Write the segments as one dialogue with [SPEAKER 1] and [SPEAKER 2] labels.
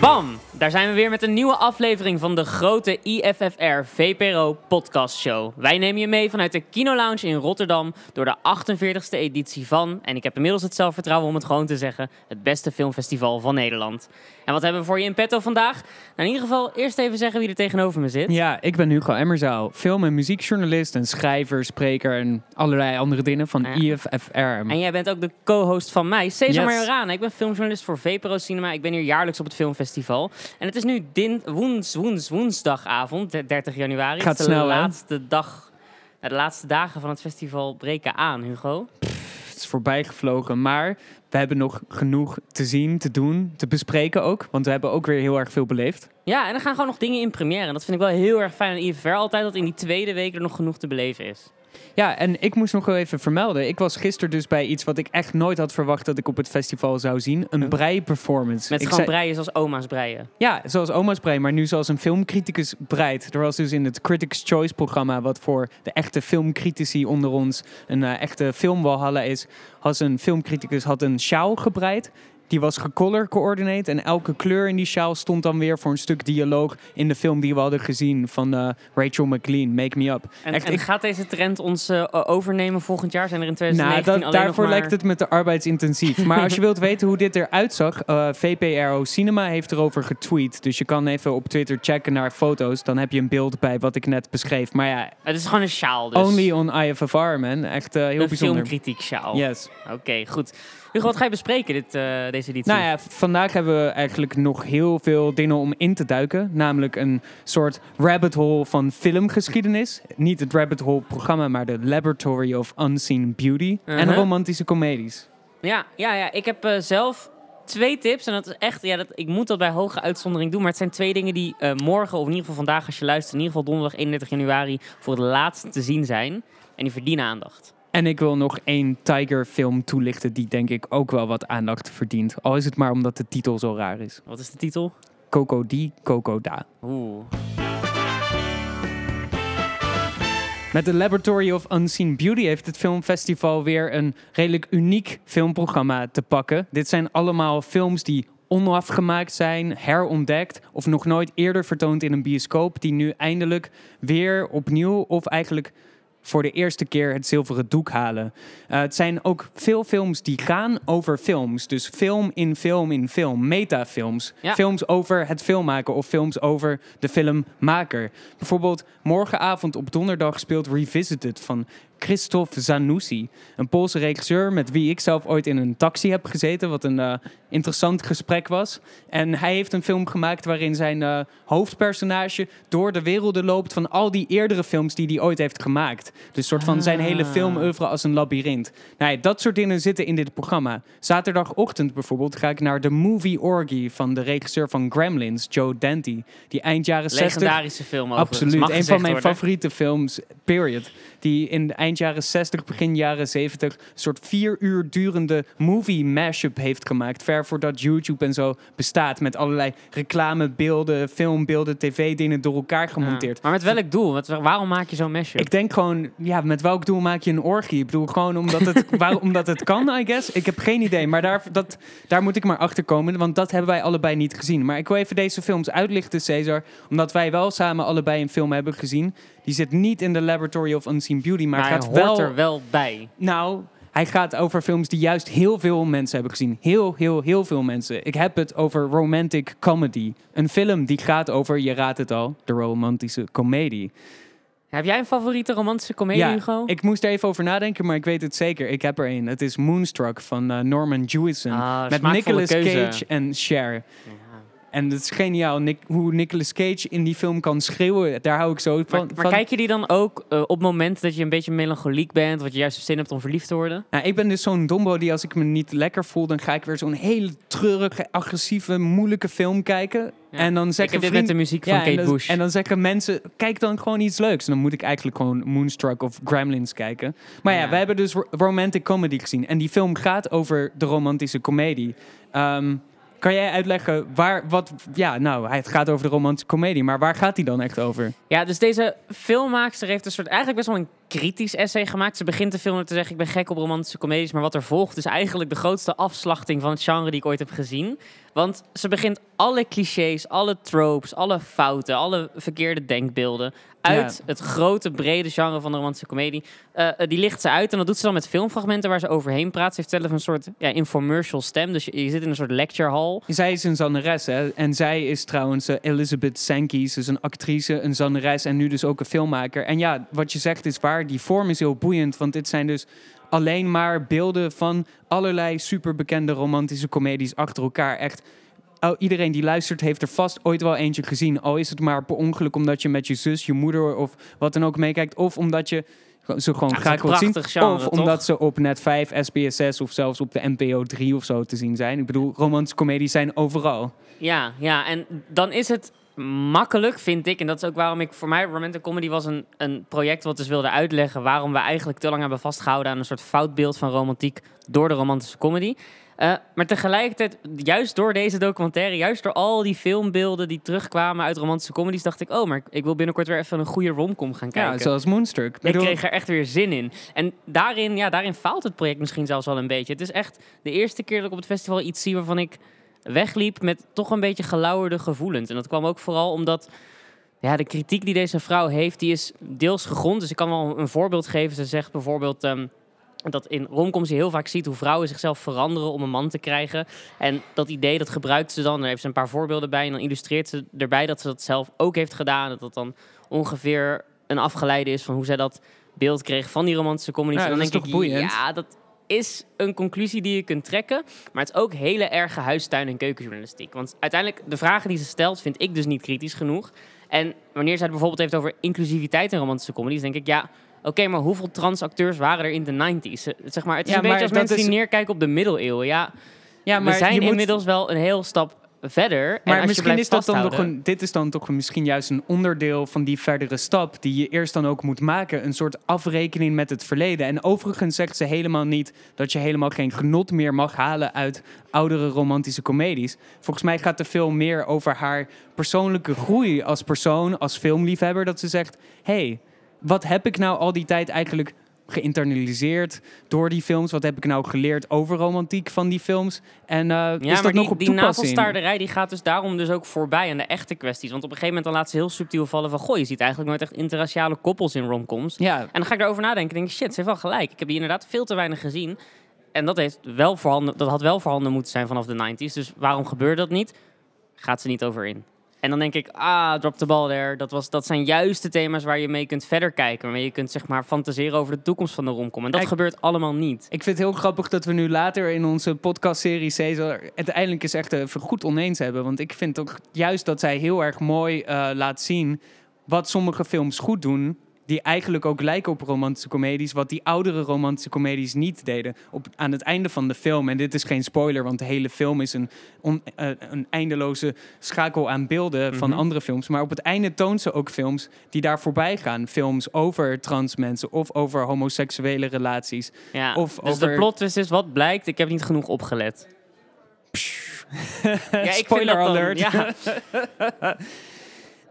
[SPEAKER 1] Bum! Daar zijn we weer met een nieuwe aflevering van de grote IFFR VPRO podcast show. Wij nemen je mee vanuit de Kino Lounge in Rotterdam door de 48e editie van, en ik heb inmiddels het zelfvertrouwen om het gewoon te zeggen, het beste filmfestival van Nederland. En wat hebben we voor je in petto vandaag? Nou, in ieder geval eerst even zeggen wie er tegenover me zit.
[SPEAKER 2] Ja, ik ben Hugo Emmerzaal, film- en muziekjournalist en schrijver, spreker en allerlei andere dingen van
[SPEAKER 1] Ja.
[SPEAKER 2] IFFR.
[SPEAKER 1] En jij bent ook de co-host van mij, Cesar
[SPEAKER 2] Yes.
[SPEAKER 1] Majorana. Ik ben filmjournalist voor VPRO Cinema. Ik ben hier jaarlijks op het filmfestival. En het is nu din, woens, woens, woensdagavond, de 30 januari.
[SPEAKER 2] Gaat
[SPEAKER 1] Het is de
[SPEAKER 2] snel, hè?
[SPEAKER 1] laatste dag, de laatste dagen van het festival breken aan, Hugo.
[SPEAKER 2] Het is voorbij gevlogen, maar we hebben nog genoeg te zien, te doen, te bespreken ook. Want we hebben ook weer heel erg veel beleefd.
[SPEAKER 1] Ja, en er gaan gewoon nog dingen in première. En dat vind ik wel heel erg fijn aan IFR altijd, dat in die tweede week er nog genoeg te beleven is.
[SPEAKER 2] Ja, en ik moest nog wel even vermelden. Ik was gisteren dus bij iets wat ik echt nooit had verwacht dat ik op het festival zou zien. Een brei-performance.
[SPEAKER 1] Met
[SPEAKER 2] Ik
[SPEAKER 1] gewoon
[SPEAKER 2] zei-
[SPEAKER 1] breien zoals oma's breien.
[SPEAKER 2] Ja, zoals oma's brei, maar nu zoals een filmcriticus breidt. Er was dus in het Critics' Choice programma, wat voor de echte filmcritici onder ons een eh, echte filmwalhalla is, had een filmcriticus had een sjaal gebreid. Die was gecolor coordinate en elke kleur in die sjaal stond dan weer voor een stuk dialoog in de film die we hadden gezien van eh, Rachel McLean, Make Me Up.
[SPEAKER 1] En,
[SPEAKER 2] Echt,
[SPEAKER 1] en
[SPEAKER 2] ik-
[SPEAKER 1] gaat deze trend ons eh, overnemen volgend jaar? Zijn er in
[SPEAKER 2] Nou,
[SPEAKER 1] 2019
[SPEAKER 2] dat,
[SPEAKER 1] alleen
[SPEAKER 2] daarvoor
[SPEAKER 1] maar...
[SPEAKER 2] lijkt het met de arbeidsintensief. Maar als je wilt weten hoe dit eruit zag, eh, VPRO Cinema heeft erover getweet. Dus je kan even op Twitter checken naar foto's. Dan heb je een beeld bij wat ik net beschreef. Maar ja,
[SPEAKER 1] Het is gewoon een sjaal, dus.
[SPEAKER 2] only on IFFR, man. Echt heel
[SPEAKER 1] een
[SPEAKER 2] bijzonder.
[SPEAKER 1] filmkritiek sjaal.
[SPEAKER 2] Yes.
[SPEAKER 1] Oké, goed. Hugo, wat ga je bespreken dit, eh, deze editie?
[SPEAKER 2] Nou ja, vandaag hebben we eigenlijk nog heel veel dingen om in te duiken. Namelijk een soort rabbit hole van filmgeschiedenis. Niet het rabbit hole programma, maar de Laboratory of Unseen Beauty. En
[SPEAKER 1] Uh-huh.
[SPEAKER 2] romantische comedies.
[SPEAKER 1] Ja, ja, ja. ik heb eh, zelf twee tips. En dat is echt, ja, dat, ik moet dat bij hoge uitzondering doen. Maar het zijn twee dingen die eh, morgen, of in ieder geval vandaag als je luistert, in ieder geval donderdag 31 januari, voor het laatst te zien zijn. En die verdienen aandacht.
[SPEAKER 2] En ik wil nog één Tiger-film toelichten die denk ik ook wel wat aandacht verdient. Al is het maar omdat de titel zo raar is.
[SPEAKER 1] Wat is de titel?
[SPEAKER 2] Coco di, Coco da.
[SPEAKER 1] Oeh.
[SPEAKER 2] Met de Laboratory of Unseen Beauty heeft het filmfestival weer een redelijk uniek filmprogramma te pakken. Dit zijn allemaal films die onafgemaakt zijn, herontdekt of nog nooit eerder vertoond in een bioscoop, die nu eindelijk weer opnieuw of eigenlijk voor de eerste keer het zilveren doek halen. Eh, het zijn ook veel films die gaan over films. Dus film in film in film. Metafilms.
[SPEAKER 1] Ja.
[SPEAKER 2] Films over het filmmaken of films over de filmmaker. Bijvoorbeeld morgenavond op donderdag speelt Revisited van Christophe Zanussi. Een Poolse regisseur met wie ik zelf ooit in een taxi heb gezeten. Wat een eh, interessant gesprek was. En hij heeft een film gemaakt waarin zijn eh, hoofdpersonage door de werelden loopt van al die eerdere films die hij ooit heeft gemaakt. Dus soort van zijn hele
[SPEAKER 1] Ah.
[SPEAKER 2] filmoeuvre als een labyrint. Nou ja, dat soort dingen zitten in dit programma. Zaterdagochtend bijvoorbeeld ga ik naar de Movie Orgy van de regisseur van Gremlins, Joe Dante. Die eind jaren 60
[SPEAKER 1] Legendarische film overigens.
[SPEAKER 2] Absoluut, een van mijn
[SPEAKER 1] worden.
[SPEAKER 2] favoriete films, period. Die in de eind jaren 60, begin jaren 70 een soort vier uur durende movie mashup heeft gemaakt. Ver voordat YouTube en zo bestaat. Met allerlei reclamebeelden, filmbeelden, tv-dingen door elkaar gemonteerd.
[SPEAKER 1] Ja. Maar met welk doel? Wat, waarom maak je zo'n mashup?
[SPEAKER 2] Ik denk gewoon, ja, met welk doel maak je een orgie? Ik bedoel gewoon omdat het, waar, omdat het kan, I guess. Ik heb geen idee, maar daar, dat, daar moet ik maar achter komen, want dat hebben wij allebei niet gezien. Maar ik wil even deze films uitlichten, Cesar, omdat wij wel samen allebei een film hebben gezien. Die zit niet in de Laboratory of Unseen Beauty, maar,
[SPEAKER 1] maar hij
[SPEAKER 2] gaat
[SPEAKER 1] hoort
[SPEAKER 2] wel...
[SPEAKER 1] er wel bij.
[SPEAKER 2] Nou, hij gaat over films die juist heel veel mensen hebben gezien. Heel, heel, heel veel mensen. Ik heb het over romantic comedy. Een film die gaat over, je raadt het al, de romantische comedie.
[SPEAKER 1] Heb jij een favoriete romantische comedie,
[SPEAKER 2] Ja,
[SPEAKER 1] Hugo?
[SPEAKER 2] Ik moest er even over nadenken, maar ik weet het zeker. Ik heb er een. Het is Moonstruck van eh, Norman Jewison.
[SPEAKER 1] Ah,
[SPEAKER 2] met Nicolas. Cage en Cher.
[SPEAKER 1] Ja.
[SPEAKER 2] En het is geniaal Nick, hoe Nicolas Cage in die film kan schreeuwen. Daar hou ik zo van.
[SPEAKER 1] maar
[SPEAKER 2] van.
[SPEAKER 1] kijk je die dan ook eh, op het moment dat je een beetje melancholiek bent, wat je juist zin hebt om verliefd te worden?
[SPEAKER 2] Nou, ik ben dus zo'n dombo die als ik me niet lekker voel... dan ga ik weer zo'n hele treurige, agressieve, moeilijke film kijken.
[SPEAKER 1] Ja.
[SPEAKER 2] En dan
[SPEAKER 1] Ik
[SPEAKER 2] zeggen
[SPEAKER 1] heb dit met de muziek van Kate
[SPEAKER 2] en, dan,
[SPEAKER 1] Bush.
[SPEAKER 2] en dan zeggen mensen, kijk dan gewoon iets leuks. En dan moet ik eigenlijk gewoon Moonstruck of Gremlins kijken. Maar ja,
[SPEAKER 1] Ja.
[SPEAKER 2] we hebben dus ro- romantic comedy gezien. En die film gaat over de romantische comedie. Ehm, kan jij uitleggen waar, wat, ja, nou, het gaat over de romantische comedie. Maar waar gaat die dan echt over?
[SPEAKER 1] Ja, dus deze filmmaakster heeft een soort eigenlijk best wel een kritisch essay gemaakt. Ze begint de film te zeggen, ik ben gek op romantische comedies. Maar wat er volgt is eigenlijk de grootste afslachting van het genre die ik ooit heb gezien. Want ze begint alle clichés, alle tropes, alle fouten, alle verkeerde denkbeelden uit
[SPEAKER 2] Ja.
[SPEAKER 1] het grote, brede genre van de romantische comedie. eh, eh, die licht ze uit en dat doet ze dan met filmfragmenten waar ze overheen praat. Ze heeft zelf een soort ja, infomercial stem, dus je, je zit in een soort lecture hall.
[SPEAKER 2] Zij is een zangeres, hè? En zij is trouwens eh, Elizabeth Sankey. Ze is een actrice, een zangeres en nu dus ook een filmmaker. En ja, wat je zegt is waar. Die vorm is heel boeiend, want dit zijn dus alleen maar beelden van allerlei superbekende romantische comedies achter elkaar. Echt, oh, iedereen die luistert heeft er vast ooit wel eentje gezien. Al is het maar per ongeluk omdat je met je zus, je moeder of wat dan ook meekijkt. Of omdat je ze gewoon
[SPEAKER 1] Ja,
[SPEAKER 2] graag zien.
[SPEAKER 1] genre,
[SPEAKER 2] of
[SPEAKER 1] toch?
[SPEAKER 2] omdat ze op Net 5, SBS 6 of zelfs op de NPO 3 of zo te zien zijn. Ik bedoel, romantische comedies zijn overal.
[SPEAKER 1] Ja, ja, en dan is het makkelijk, vind ik. En dat is ook waarom ik voor mij romantic comedy was een, een project wat dus wilde uitleggen waarom we eigenlijk te lang hebben vastgehouden aan een soort foutbeeld van romantiek door de romantische comedy. Eh, maar tegelijkertijd, juist door deze documentaire, juist door al die filmbeelden die terugkwamen uit romantische comedies, dacht ik, oh, maar ik wil binnenkort weer even een goede romcom gaan kijken.
[SPEAKER 2] Ja, zoals Moonstruck.
[SPEAKER 1] Ik
[SPEAKER 2] bedoel-
[SPEAKER 1] kreeg er echt weer zin in. En daarin, ja, daarin faalt het project misschien zelfs wel een beetje. Het is echt de eerste keer dat ik op het festival iets zie waarvan ik wegliep met toch een beetje gelauwerde gevoelens. En dat kwam ook vooral omdat ja, de kritiek die deze vrouw heeft, die is deels gegrond. Dus ik kan wel een voorbeeld geven. Ze zegt bijvoorbeeld ehm, dat in romcoms je heel vaak ziet hoe vrouwen zichzelf veranderen om een man te krijgen. En dat idee, dat gebruikt ze dan. Daar heeft ze een paar voorbeelden bij. En dan illustreert ze erbij dat ze dat zelf ook heeft gedaan. Dat dat dan ongeveer een afgeleide is van hoe zij dat beeld kreeg van die romantische comedies.
[SPEAKER 2] Ja,
[SPEAKER 1] en dan
[SPEAKER 2] dat is
[SPEAKER 1] denk
[SPEAKER 2] toch
[SPEAKER 1] ik,
[SPEAKER 2] boeiend?
[SPEAKER 1] ja, dat is een conclusie die je kunt trekken. Maar het is ook hele erge huistuin- en keukenjournalistiek. Want uiteindelijk, de vragen die ze stelt, vind ik dus niet kritisch genoeg. En wanneer zij het bijvoorbeeld heeft over inclusiviteit in romantische comedies, denk ik, ja, oké, maar hoeveel transacteurs waren er in de 90s? Eh, Zeg maar, het is
[SPEAKER 2] Ja,
[SPEAKER 1] een beetje
[SPEAKER 2] maar
[SPEAKER 1] als mensen
[SPEAKER 2] is-
[SPEAKER 1] die neerkijken op de middeleeuwen. Ja,
[SPEAKER 2] ja,
[SPEAKER 1] we zijn
[SPEAKER 2] moet-
[SPEAKER 1] inmiddels wel een heel stap verder.
[SPEAKER 2] Maar misschien is dat dan nog
[SPEAKER 1] vasthouden-
[SPEAKER 2] een. Dit is dan toch misschien juist een onderdeel van die verdere stap. die je eerst dan ook moet maken. Een soort afrekening met het verleden. En overigens zegt ze helemaal niet dat je helemaal geen genot meer mag halen uit oudere romantische comedies. Volgens mij gaat de film meer over haar persoonlijke groei als persoon, als filmliefhebber. Dat ze zegt: hey, wat heb ik nou al die tijd eigenlijk geïnternaliseerd door die films? Wat heb ik nou geleerd over romantiek van die films? En eh,
[SPEAKER 1] Ja,
[SPEAKER 2] is
[SPEAKER 1] maar
[SPEAKER 2] dat
[SPEAKER 1] die,
[SPEAKER 2] nog op
[SPEAKER 1] die navelstaarderij die gaat dus daarom dus ook voorbij aan de echte kwesties. Want op een gegeven moment dan laat ze heel subtiel vallen van... goh, je ziet eigenlijk nooit echt interraciale koppels in romcoms.
[SPEAKER 2] Ja,
[SPEAKER 1] En dan ga ik daarover nadenken en denk ik, shit, ze heeft wel gelijk. Ik heb die inderdaad veel te weinig gezien. En dat, heeft wel voorhanden, dat had wel voorhanden moeten zijn vanaf de 90s. Dus waarom gebeurde dat niet? Gaat ze niet over in. En dan denk ik, ah, drop the ball there. Dat, was, dat zijn juist de thema's waar je mee kunt verder kijken. Waarmee je kunt zeg maar fantaseren over de toekomst van de romcom. En dat gebeurt allemaal niet.
[SPEAKER 2] Ik vind het heel grappig dat we nu later in onze podcastserie Cesar het eindelijk eens echt even goed oneens hebben. Want ik vind ook juist dat zij heel erg mooi eh, laat zien wat sommige films goed doen. Die eigenlijk ook lijken op romantische comedies. Wat die oudere romantische comedies niet deden. Op, aan het einde van de film. En dit is geen spoiler, want de hele film is een, on- eh, een eindeloze schakel aan beelden van
[SPEAKER 1] Mhm.
[SPEAKER 2] andere films. Maar op het einde toont ze ook films die daar voorbij gaan. Films over trans mensen of over homoseksuele relaties.
[SPEAKER 1] Ja.
[SPEAKER 2] Of
[SPEAKER 1] dus
[SPEAKER 2] over-
[SPEAKER 1] de plot twist is wat blijkt. Ik heb niet genoeg opgelet. ja, ik
[SPEAKER 2] Spoiler
[SPEAKER 1] dan-
[SPEAKER 2] alert.
[SPEAKER 1] Ja.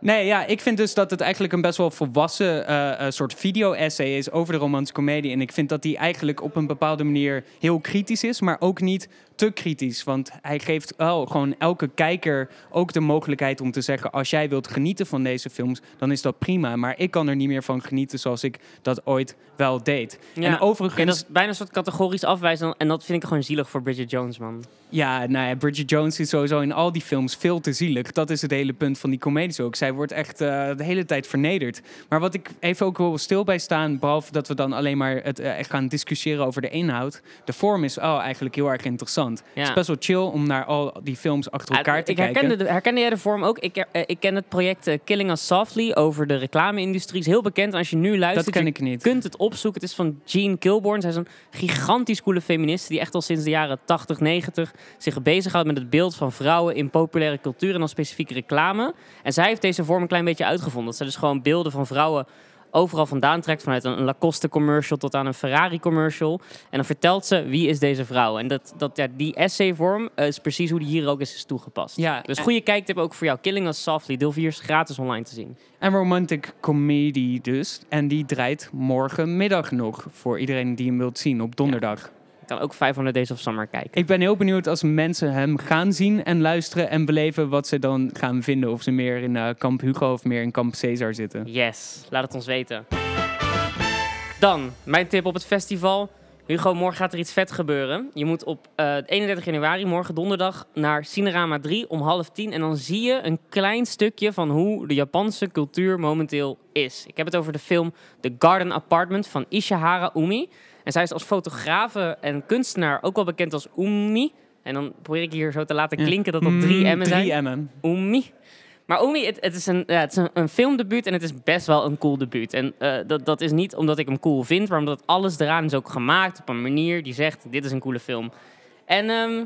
[SPEAKER 2] Nee, ja, ik vind dus dat het eigenlijk een best wel volwassen eh, eh, soort video-essay is over de romantische comedie. En ik vind dat die eigenlijk op een bepaalde manier heel kritisch is, maar ook niet te kritisch. Want hij geeft wel gewoon elke kijker ook de mogelijkheid om te zeggen: als jij wilt genieten van deze films, dan is dat prima. Maar ik kan er niet meer van genieten zoals ik dat ooit wel deed.
[SPEAKER 1] Ja.
[SPEAKER 2] En overigens,
[SPEAKER 1] Oké, dat is bijna een soort categorisch afwijzen. En dat vind ik gewoon zielig voor Bridget Jones, man.
[SPEAKER 2] Ja, nou ja, Bridget Jones is sowieso in al die films veel te zielig. Dat is het hele punt van die comedies ook. Zij wordt echt eh, de hele tijd vernederd. Maar wat ik even ook wil stil bij staan, behalve dat we dan alleen maar het eh, gaan discussiëren over de inhoud. De vorm is oh, eigenlijk heel erg interessant. Het is best wel chill om naar al die films achter elkaar te
[SPEAKER 1] ik
[SPEAKER 2] kijken.
[SPEAKER 1] herkende, de, herkende jij de vorm ook? Ik, eh, ik ken het project eh, Killing Us Softly over de reclame-industrie. is heel bekend. Als je nu luistert,
[SPEAKER 2] dat ken
[SPEAKER 1] je
[SPEAKER 2] ik niet.
[SPEAKER 1] kunt het opzoeken. Het is van Jean Kilborn. Zij is een gigantisch coole feministe die echt al sinds de jaren 80, 90 zich bezighoudt met het beeld van vrouwen in populaire cultuur en dan specifiek reclame. En zij heeft deze vorm een klein beetje uitgevonden. Dat zij dus gewoon beelden van vrouwen overal vandaan trekt. Vanuit een, Lacoste commercial tot aan een Ferrari commercial. En dan vertelt ze wie is deze vrouw. En dat, dat, ja, die essayvorm eh, is precies hoe die hier ook is, is toegepast.
[SPEAKER 2] Ja,
[SPEAKER 1] Dus goede kijktip ook voor jou. Killing Us Softly, deel 4 is gratis online te zien.
[SPEAKER 2] En romantic comedy dus. En die draait morgenmiddag nog voor iedereen die hem wilt zien op donderdag.
[SPEAKER 1] Kan ook 500 Days of Summer kijken.
[SPEAKER 2] Ik ben heel benieuwd als mensen hem gaan zien en luisteren en beleven wat ze dan gaan vinden. Of ze meer in eh, Kamp Hugo of meer in Kamp Caesar zitten.
[SPEAKER 1] Yes, laat het ons weten. Dan, mijn tip op het festival. Hugo, morgen gaat er iets vet gebeuren. Je moet op eh, 31 januari, morgen donderdag, naar Cinerama 3 om half tien. En dan zie je een klein stukje van hoe de Japanse cultuur momenteel is. Ik heb het over de film The Garden Apartment van Ishihara Umi. En zij is als fotografe en kunstenaar ook wel bekend als Umi. En dan probeer ik hier zo te laten klinken dat dat drie
[SPEAKER 2] Mm,
[SPEAKER 1] M'en zijn.
[SPEAKER 2] Drie M'en.
[SPEAKER 1] Oemi. Maar Oemi, het, het is, een, ja, het is een, een filmdebuut en het is best wel een cool debuut. En eh, dat, dat is niet omdat ik hem cool vind, maar omdat alles eraan is ook gemaakt op een manier die zegt, dit is een coole film. En ehm,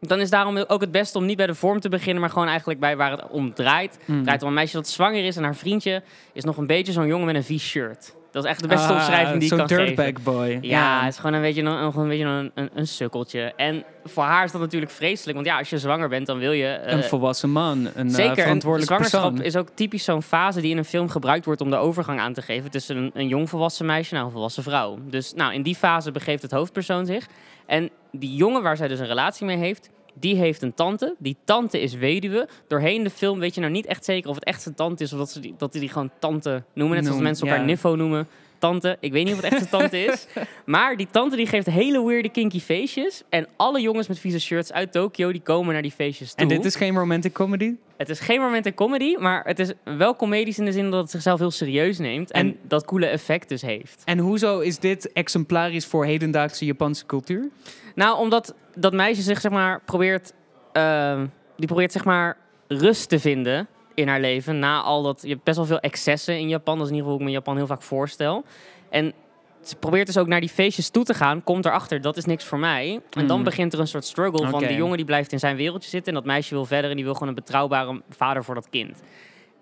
[SPEAKER 1] dan is daarom ook het beste om niet bij de vorm te beginnen, maar gewoon eigenlijk bij waar het om draait.
[SPEAKER 2] Mm.
[SPEAKER 1] Het draait om een meisje dat zwanger is en haar vriendje is nog een beetje zo'n jongen met een V-shirt. Dat is echt de beste
[SPEAKER 2] Ah,
[SPEAKER 1] omschrijving die ik
[SPEAKER 2] zo'n
[SPEAKER 1] kan geven.
[SPEAKER 2] dirtbag boy.
[SPEAKER 1] Ja, het is gewoon een beetje, een, een, een, beetje een, een, een sukkeltje. En voor haar is dat natuurlijk vreselijk. Want ja, als je zwanger bent, dan wil je... eh,
[SPEAKER 2] een volwassen man, een eh,
[SPEAKER 1] Zeker,
[SPEAKER 2] verantwoordelijk
[SPEAKER 1] zwangerschap
[SPEAKER 2] persoon.
[SPEAKER 1] is ook typisch zo'n fase die in een film gebruikt wordt om de overgang aan te geven tussen een, een jong volwassen meisje en een volwassen vrouw. Dus nou, in die fase begeeft het hoofdpersoon zich. En die jongen waar zij dus een relatie mee heeft, die heeft een tante. Die tante is weduwe. Doorheen de film weet je nou niet echt zeker of het echt zijn tante is of dat ze die, dat die, die gewoon tante noemen. Net zoals mensen elkaar
[SPEAKER 2] ja.
[SPEAKER 1] niffo noemen. Tante, ik weet niet of het echt zijn tante is. Maar die tante die geeft hele weirde kinky feestjes. En alle jongens met vieze shirts uit Tokio die komen naar die feestjes toe.
[SPEAKER 2] En dit is geen romantic comedy?
[SPEAKER 1] Het is geen moment in comedy, maar het is wel comedisch in de zin dat het zichzelf heel serieus neemt. En,
[SPEAKER 2] En-
[SPEAKER 1] dat coole effect dus heeft.
[SPEAKER 2] En hoezo is dit exemplarisch voor hedendaagse Japanse cultuur?
[SPEAKER 1] Nou, omdat dat meisje zich zeg maar probeert, ehm, die probeert zeg maar rust te vinden in haar leven. Na al dat, je hebt best wel veel excessen in Japan. Dat is in ieder geval hoe ik me Japan heel vaak voorstel. En ze probeert dus ook naar die feestjes toe te gaan. Komt erachter, dat is niks voor mij. En dan
[SPEAKER 2] Mm.
[SPEAKER 1] begint er een soort struggle van die jongen die blijft in zijn wereldje zitten. En dat meisje wil verder en die wil gewoon een betrouwbare vader voor dat kind.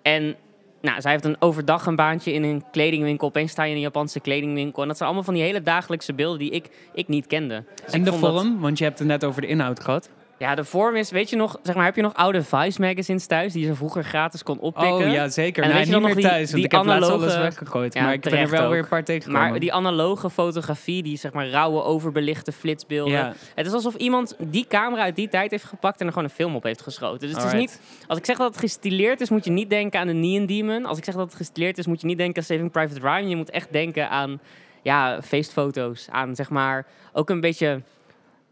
[SPEAKER 1] En nou, zij heeft een overdag een baantje in een kledingwinkel. Opeens sta je in een Japanse kledingwinkel. En dat zijn allemaal van die hele dagelijkse beelden die ik, ik niet kende. Dus
[SPEAKER 2] en
[SPEAKER 1] ik
[SPEAKER 2] de
[SPEAKER 1] dat-
[SPEAKER 2] vorm, want je hebt het net over de inhoud gehad.
[SPEAKER 1] Ja, de vorm is, weet je nog, zeg maar, heb je nog oude Vice magazines thuis die je vroeger gratis kon oppikken?
[SPEAKER 2] Oh ja, zeker.
[SPEAKER 1] En
[SPEAKER 2] nee,
[SPEAKER 1] weet je
[SPEAKER 2] niet
[SPEAKER 1] dan
[SPEAKER 2] meer
[SPEAKER 1] nog die-
[SPEAKER 2] thuis, want
[SPEAKER 1] die
[SPEAKER 2] ik heb alles weggegooid.
[SPEAKER 1] Ja,
[SPEAKER 2] maar ik ben er wel
[SPEAKER 1] ook.
[SPEAKER 2] weer een paar tegengekomen.
[SPEAKER 1] Maar die analoge fotografie, die zeg maar rauwe, overbelichte flitsbeelden.
[SPEAKER 2] ja.
[SPEAKER 1] Het is alsof iemand die camera uit die tijd heeft gepakt en er gewoon een film op heeft geschoten. Dus het is niet, als ik zeg dat het gestileerd is, moet je niet denken aan de Neon Demon. Als ik zeg dat het gestileerd is, moet je niet denken aan Saving Private Ryan. Je moet echt denken aan ja, feestfoto's. Aan zeg maar ook een beetje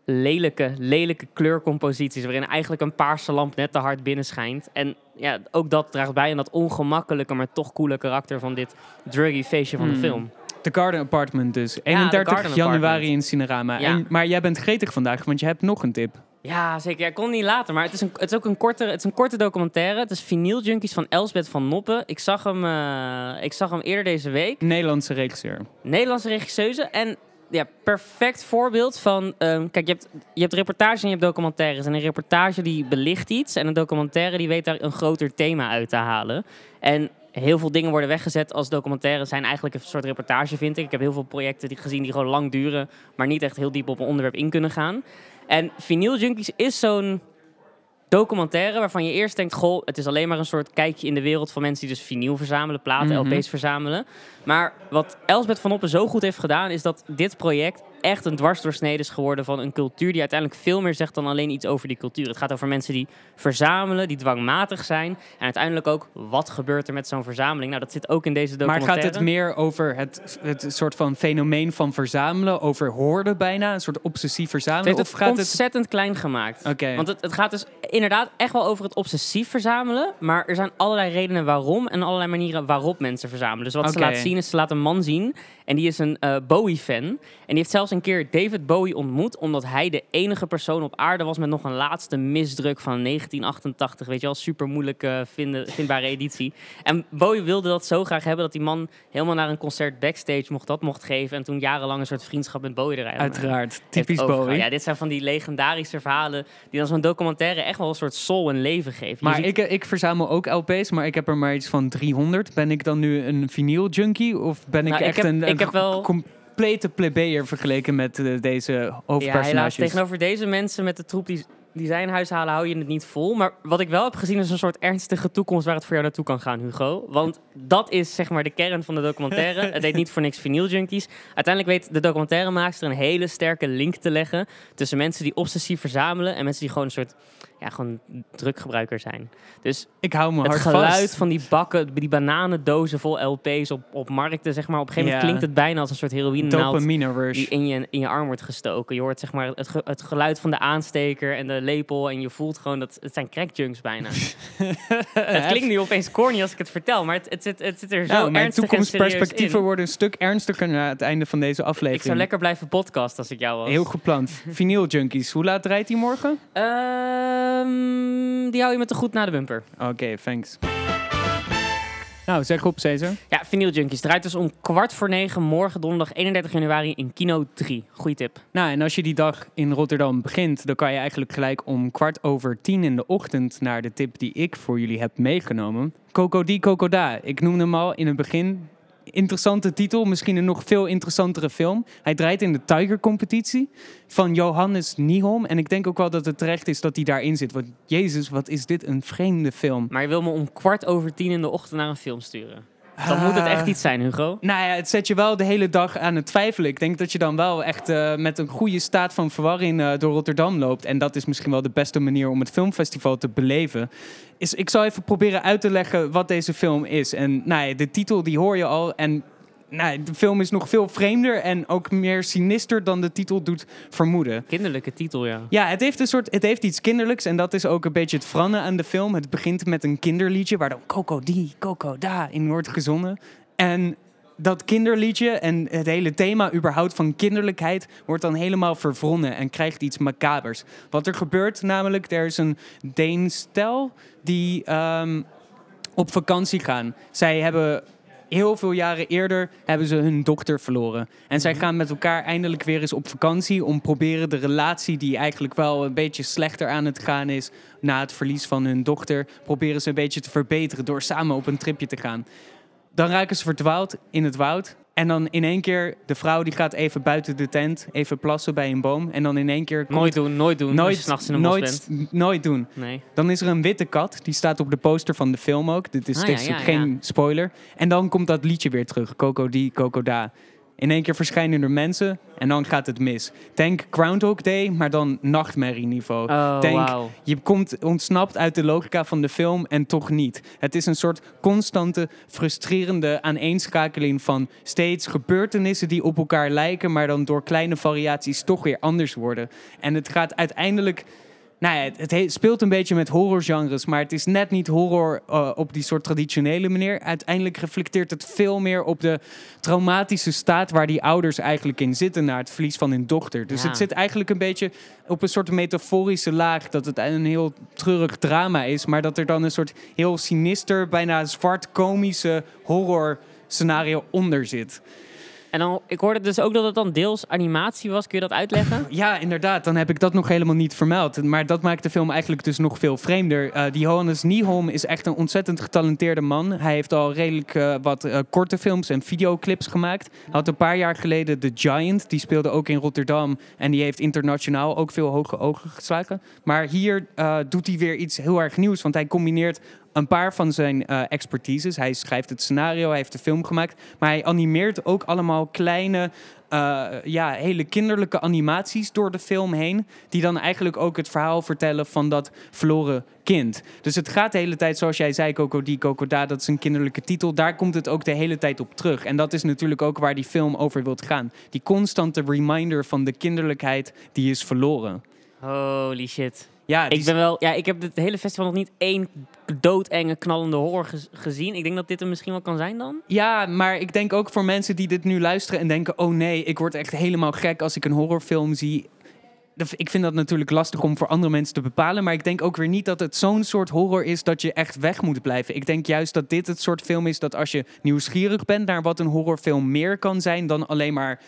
[SPEAKER 1] lelijke, lelijke kleurcomposities. Waarin eigenlijk een paarse lamp net te hard binnenschijnt. En ja, ook dat draagt bij aan dat ongemakkelijke, maar toch coole karakter van dit druggy feestje van de
[SPEAKER 2] Hmm.
[SPEAKER 1] film.
[SPEAKER 2] The Garden Apartment dus.
[SPEAKER 1] The
[SPEAKER 2] 31
[SPEAKER 1] Garden
[SPEAKER 2] januari
[SPEAKER 1] Apartment.
[SPEAKER 2] in Cinerama.
[SPEAKER 1] Ja.
[SPEAKER 2] En, maar jij bent gretig vandaag, want je hebt nog een tip.
[SPEAKER 1] Ja, zeker. Ik kon niet laten, maar het is, een, het is ook een korte, het is een korte documentaire. Het is Vinyl Junkies van Elsbeth van Noppen. Ik zag hem, eh, ik zag hem eerder deze week.
[SPEAKER 2] Nederlandse regisseur.
[SPEAKER 1] Nederlandse regisseuse. En ja, perfect voorbeeld van... ehm, kijk, je hebt, je hebt reportages en je hebt documentaires. En een reportage die belicht iets. En een documentaire die weet daar een groter thema uit te halen. En heel veel dingen worden weggezet als documentaires zijn eigenlijk een soort reportage, vind ik. Ik heb heel veel projecten die gezien die gewoon lang duren... maar niet echt heel diep op een onderwerp in kunnen gaan. En Vinyl Junkies is zo'n documentaire waarvan je eerst denkt... goh, het is alleen maar een soort kijkje in de wereld van mensen die dus vinyl verzamelen, platen,
[SPEAKER 2] Mhm.
[SPEAKER 1] LP's verzamelen. Maar wat Elsbeth van Oppen zo goed heeft gedaan, is dat dit project echt een dwarsdoorsnede is geworden van een cultuur die uiteindelijk veel meer zegt dan alleen iets over die cultuur. Het gaat over mensen die verzamelen, die dwangmatig zijn. En uiteindelijk ook, wat gebeurt er met zo'n verzameling? Nou, dat zit ook in deze
[SPEAKER 2] Maar
[SPEAKER 1] documentaire.
[SPEAKER 2] gaat het meer over het, het soort van fenomeen van verzamelen? Over hoorden bijna? Een soort obsessief verzamelen? Of
[SPEAKER 1] het
[SPEAKER 2] het...
[SPEAKER 1] ontzettend klein gemaakt.
[SPEAKER 2] Oké.
[SPEAKER 1] Want het, het gaat dus inderdaad echt wel over het obsessief verzamelen. Maar er zijn allerlei redenen waarom en allerlei manieren waarop mensen verzamelen. Dus wat ze laat zien is, ze laat een man zien. En die is een eh, Bowie-fan. En die heeft zelfs een keer David Bowie ontmoet, omdat hij de enige persoon op aarde was met nog een laatste misdruk van 1988. Weet je wel, super moeilijk eh, vinden, vindbare editie. En Bowie wilde dat zo graag hebben dat die man helemaal naar een concert backstage mocht dat mocht geven. En toen jarenlang een soort vriendschap met Bowie eruit.
[SPEAKER 2] Uiteraard, typisch. Bowie.
[SPEAKER 1] Ja, dit zijn van die legendarische verhalen die dan zo'n documentaire echt wel een soort soul en leven geven. Je
[SPEAKER 2] Maar
[SPEAKER 1] ziet-
[SPEAKER 2] ik, eh, ik verzamel ook LP's, maar ik heb er maar iets van 300. Ben ik dan nu een vinyl junkie of ben ik
[SPEAKER 1] Nou, ik
[SPEAKER 2] echt
[SPEAKER 1] heb-
[SPEAKER 2] een,
[SPEAKER 1] ik
[SPEAKER 2] een
[SPEAKER 1] heb wel-
[SPEAKER 2] complete plebeer vergeleken met eh, deze
[SPEAKER 1] Ja, helaas.
[SPEAKER 2] hoofdpersonages?
[SPEAKER 1] Tegenover deze mensen met de troep die, die zij in huis halen, hou je het niet vol. Maar wat ik wel heb gezien is een soort ernstige toekomst waar het voor jou naartoe kan gaan, Hugo. Want dat is zeg maar de kern van de documentaire. het heet niet voor niks vinyl junkies. Uiteindelijk weet de documentairemaakster een hele sterke link te leggen tussen mensen die obsessief verzamelen en mensen die gewoon een soort ja, gewoon druggebruiker zijn. Dus
[SPEAKER 2] ik hou me
[SPEAKER 1] het geluid
[SPEAKER 2] vast.
[SPEAKER 1] van die bakken, die bananendozen vol LP's op, op markten, zeg maar. Op een gegeven moment
[SPEAKER 2] Ja.
[SPEAKER 1] klinkt het bijna als een soort heroïne
[SPEAKER 2] Dopamine
[SPEAKER 1] die in je, in je arm wordt gestoken. Je hoort zeg maar het, ge- het geluid van de aansteker en de lepel. En je voelt gewoon dat het zijn crackjunks bijna. het klinkt nu opeens corny als ik het vertel, maar het, het, zit, het zit er zo
[SPEAKER 2] Nou, mijn
[SPEAKER 1] ernstig
[SPEAKER 2] toekomstperspectieven worden een stuk ernstiger na het einde van deze aflevering.
[SPEAKER 1] Ik zou lekker blijven podcast als ik jou was.
[SPEAKER 2] Heel gepland. Vinyl junkies. Hoe laat rijdt hij morgen?
[SPEAKER 1] Ehm, die hou je met de goed na de bumper.
[SPEAKER 2] Oké, thanks. Nou, zeg op, Cesar.
[SPEAKER 1] Ja, Vinyl Junkies draait dus om kwart voor negen morgen donderdag 31 januari in Kino 3. Goeie tip.
[SPEAKER 2] Nou, en als je die dag in Rotterdam begint, dan kan je eigenlijk gelijk om kwart over tien in de ochtend naar de tip die ik voor jullie heb meegenomen. Coco di Coco da. Ik noemde hem al in het begin. Interessante titel, misschien een nog veel interessantere film. Hij draait in de Tiger-competitie van Johannes Nieholm. En ik denk ook wel dat het terecht is dat hij daarin zit. Want jezus, wat is dit een vreemde film.
[SPEAKER 1] Maar je wil me om kwart over tien in de ochtend naar een film sturen. Dan moet het echt iets zijn, Hugo.
[SPEAKER 2] Nou ja, het zet je wel de hele dag aan het twijfelen. Ik denk dat je dan wel echt eh, met een goede staat van verwarring eh, door Rotterdam loopt. En dat is misschien wel de beste manier om het filmfestival te beleven. Is, ik zal even proberen uit te leggen wat deze film is. En nou ja, de titel die hoor je al. En nou, de film is nog veel vreemder en ook meer sinister dan de titel doet vermoeden.
[SPEAKER 1] Kinderlijke titel, ja.
[SPEAKER 2] Ja, het heeft, een soort, het heeft iets kinderlijks en dat is ook een beetje het franne aan de film. Het begint met een kinderliedje waar dan Coco die, Coco da in wordt gezongen. En dat kinderliedje en het hele thema überhaupt van kinderlijkheid wordt dan helemaal verwronnen en krijgt iets macabers. Wat er gebeurt namelijk, er is een Deens stel die ehm, op vakantie gaan. Zij hebben heel veel jaren eerder hebben ze hun dochter verloren. En zij gaan met elkaar eindelijk weer eens op vakantie om proberen de relatie die eigenlijk wel een beetje slechter aan het gaan is na het verlies van hun dochter, proberen ze een beetje te verbeteren door samen op een tripje te gaan. Dan raken ze verdwaald in het woud. En dan in één keer, de vrouw die gaat even buiten de tent, even plassen bij een boom. En dan in één keer... komt-
[SPEAKER 1] Nooit doen, nooit doen.
[SPEAKER 2] nooit,
[SPEAKER 1] s'nachts in een bos
[SPEAKER 2] nooit,
[SPEAKER 1] bent.
[SPEAKER 2] nooit doen.
[SPEAKER 1] Nee.
[SPEAKER 2] Dan is er een witte kat, die staat op de poster van de film ook. Dit is,
[SPEAKER 1] Ah,
[SPEAKER 2] dit is
[SPEAKER 1] ja, ja,
[SPEAKER 2] geen
[SPEAKER 1] ja.
[SPEAKER 2] spoiler. En dan komt dat liedje weer terug, Coco die, Coco da. In één keer verschijnen er mensen en dan gaat het mis. Denk Groundhog Day, maar dan nachtmerrieniveau.
[SPEAKER 1] Oh,
[SPEAKER 2] Denk,
[SPEAKER 1] wauw.
[SPEAKER 2] je komt ontsnapt uit de logica van de film en toch niet. Het is een soort constante, frustrerende aaneenschakeling van steeds gebeurtenissen die op elkaar lijken, maar dan door kleine variaties toch weer anders worden. En het gaat uiteindelijk. Nou ja, het, het he- speelt een beetje met horrorgenres, maar het is net niet horror eh, op die soort traditionele manier. Uiteindelijk reflecteert het veel meer op de traumatische staat waar die ouders eigenlijk in zitten na het verlies van hun dochter. Dus
[SPEAKER 1] Ja.
[SPEAKER 2] het zit eigenlijk een beetje op een soort metaforische laag dat het een heel treurig drama is, maar dat er dan een soort heel sinister, bijna zwart-komische horror scenario onder zit.
[SPEAKER 1] En dan, ik hoorde dus ook dat het dan deels animatie was. Kun je dat uitleggen?
[SPEAKER 2] Ja, inderdaad. Dan heb ik dat nog helemaal niet vermeld. Maar dat maakt de film eigenlijk dus nog veel vreemder. Eh, die Johannes Nieholm is echt een ontzettend getalenteerde man. Hij heeft al redelijk eh, wat eh, korte films en videoclips gemaakt. Hij had een paar jaar geleden The Giant. Die speelde ook in Rotterdam. En die heeft internationaal ook veel hoge ogen geslagen. Maar hier doet hij weer iets heel erg nieuws. Want hij combineert een paar van zijn eh, expertises. Hij schrijft het scenario, hij heeft de film gemaakt. Maar hij animeert ook allemaal kleine, eh, ja, hele kinderlijke animaties door de film heen. Die dan eigenlijk ook het verhaal vertellen van dat verloren kind. Dus het gaat de hele tijd, zoals jij zei, Coco die, Coco da, dat is een kinderlijke titel. Daar komt het ook de hele tijd op terug. En dat is natuurlijk ook waar die film over wilt gaan. Die constante reminder van de kinderlijkheid die is verloren.
[SPEAKER 1] Holy shit.
[SPEAKER 2] Ja,
[SPEAKER 1] Ik ben wel, ja, ik heb het hele festival nog niet één doodenge, knallende horror gez- gezien. Ik denk dat dit er misschien wel kan zijn dan.
[SPEAKER 2] Ja, maar ik denk ook voor mensen die dit nu luisteren en denken: oh nee, ik word echt helemaal gek als ik een horrorfilm zie. Ik vind dat natuurlijk lastig om voor andere mensen te bepalen. Maar ik denk ook weer niet dat het zo'n soort horror is dat je echt weg moet blijven. Ik denk juist dat dit het soort film is dat als je nieuwsgierig bent naar wat een horrorfilm meer kan zijn dan alleen maar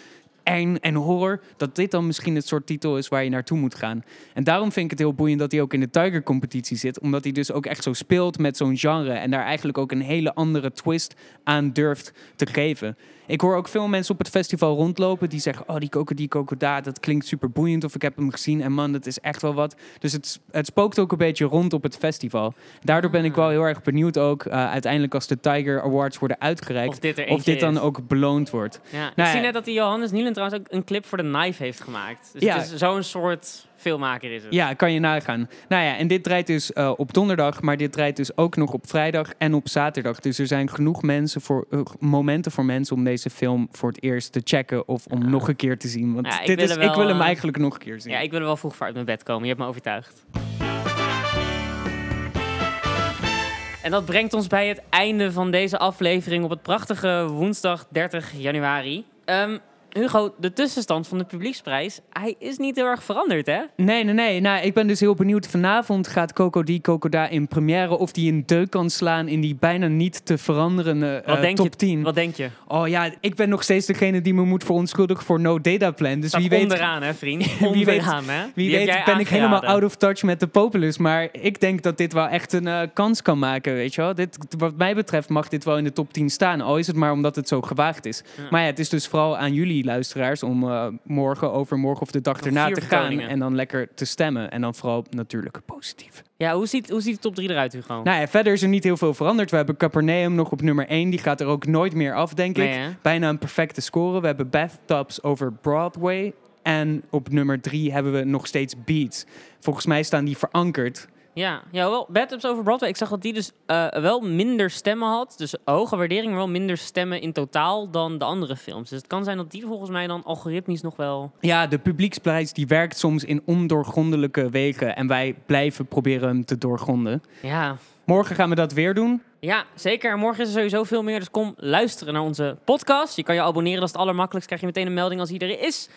[SPEAKER 2] en horror, dat dit dan misschien het soort titel is waar je naartoe moet gaan. En daarom vind ik het heel boeiend dat hij ook in de Tiger-competitie zit, omdat hij dus ook echt zo speelt met zo'n genre en daar eigenlijk ook een hele andere twist aan durft te geven. Ik hoor ook veel mensen op het festival rondlopen die zeggen: Oh, die Coco, die Coco, daar, dat klinkt super boeiend. Of ik heb hem gezien en man, dat is echt wel wat. Dus het, het spookt ook een beetje rond op het festival. Daardoor ben ik wel heel erg benieuwd ook, eh, uiteindelijk als de Tiger Awards worden uitgereikt,
[SPEAKER 1] Of dit er
[SPEAKER 2] of
[SPEAKER 1] eentje
[SPEAKER 2] dit dan
[SPEAKER 1] is.
[SPEAKER 2] ook beloond wordt.
[SPEAKER 1] Ja. ik
[SPEAKER 2] Nou
[SPEAKER 1] zie
[SPEAKER 2] ja.
[SPEAKER 1] net dat die Johannes Nielen trouwens ook een clip voor de Knife heeft gemaakt. Dus
[SPEAKER 2] Ja.
[SPEAKER 1] het is zo'n soort filmmaker is het.
[SPEAKER 2] Ja, kan je nagaan. Nou ja, en dit draait dus eh, op donderdag, maar dit draait dus ook nog op vrijdag en op zaterdag. Dus er zijn genoeg mensen voor, eh, momenten voor mensen om deze film voor het eerst te checken of om
[SPEAKER 1] Ja.
[SPEAKER 2] nog een keer te zien. Want
[SPEAKER 1] Ja, ik
[SPEAKER 2] dit
[SPEAKER 1] wil
[SPEAKER 2] is,
[SPEAKER 1] wel,
[SPEAKER 2] ik wil hem
[SPEAKER 1] eh,
[SPEAKER 2] eigenlijk nog een keer zien.
[SPEAKER 1] Ja, ik wil er wel vroeg voor uit mijn bed komen. Je hebt me overtuigd. En dat brengt ons bij het einde van deze aflevering op het prachtige woensdag 30 januari. Ehm, Hugo, de tussenstand van de publieksprijs, hij is niet heel erg veranderd, hè?
[SPEAKER 2] Nee, nee, nee. Nou, ik ben dus heel benieuwd. Vanavond gaat Coco die Coco daar in première of die een deuk kan slaan in die bijna niet te veranderende
[SPEAKER 1] Wat
[SPEAKER 2] eh,
[SPEAKER 1] denk
[SPEAKER 2] top
[SPEAKER 1] je?
[SPEAKER 2] 10.
[SPEAKER 1] Wat denk je?
[SPEAKER 2] Oh ja, ik ben nog steeds degene die me moet verontschuldigen voor no data plan. Dus
[SPEAKER 1] Staat
[SPEAKER 2] wie weet
[SPEAKER 1] onderaan, hè, vriend?
[SPEAKER 2] Wie weet-
[SPEAKER 1] Onderaan, hè?
[SPEAKER 2] Wie weet ben ik helemaal out of touch met de populus. Maar ik denk dat dit wel echt een eh, kans kan maken, weet je wel. Dit, wat mij betreft mag dit wel in de top 10 staan. Al is het maar omdat het zo gewaagd is.
[SPEAKER 1] Ja.
[SPEAKER 2] Maar ja, het is dus vooral aan jullie luisteraars... om eh, morgen, overmorgen of de dag erna te gaan... en dan lekker te stemmen. En dan vooral natuurlijk positief.
[SPEAKER 1] Ja, hoe ziet, hoe ziet de top 3 eruit, Hugo?
[SPEAKER 2] Nou ja, verder is er niet heel veel veranderd. We hebben Capernaum nog op nummer 1. Die gaat er ook nooit meer af, denk
[SPEAKER 1] Nee,
[SPEAKER 2] ik.
[SPEAKER 1] hè?
[SPEAKER 2] Bijna een perfecte score. We hebben Bathtubs over Broadway. En op nummer 3 hebben we nog steeds Beats. Volgens mij staan die verankerd.
[SPEAKER 1] Ja, ja wel, Bad Ups over Broadway. Ik zag dat die dus eh, wel minder stemmen had. Dus hoge waardering, maar wel minder stemmen in totaal dan de andere films. Dus het kan zijn dat die volgens mij dan algoritmisch nog wel...
[SPEAKER 2] Ja, de publieksprijs die werkt soms in ondoorgrondelijke wegen. En wij blijven proberen hem te doorgronden.
[SPEAKER 1] Ja,
[SPEAKER 2] Morgen gaan we dat weer doen.
[SPEAKER 1] ja zeker. En morgen is er sowieso veel meer. Dus kom luisteren naar onze podcast. Je kan je abonneren, dat is het allermakkelijkst. Krijg je meteen een melding als die er is.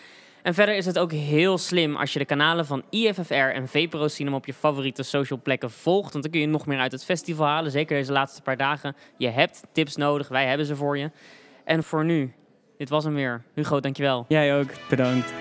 [SPEAKER 1] En verder is het ook heel slim als je de kanalen van IFFR en VPRO Cinema op je favoriete social plekken volgt. Want dan kun je nog meer uit het festival halen. Zeker deze laatste paar dagen. Je hebt tips nodig. Wij hebben ze voor je. En voor nu, dit was hem weer. Hugo, dankjewel.
[SPEAKER 2] Jij ook. Bedankt.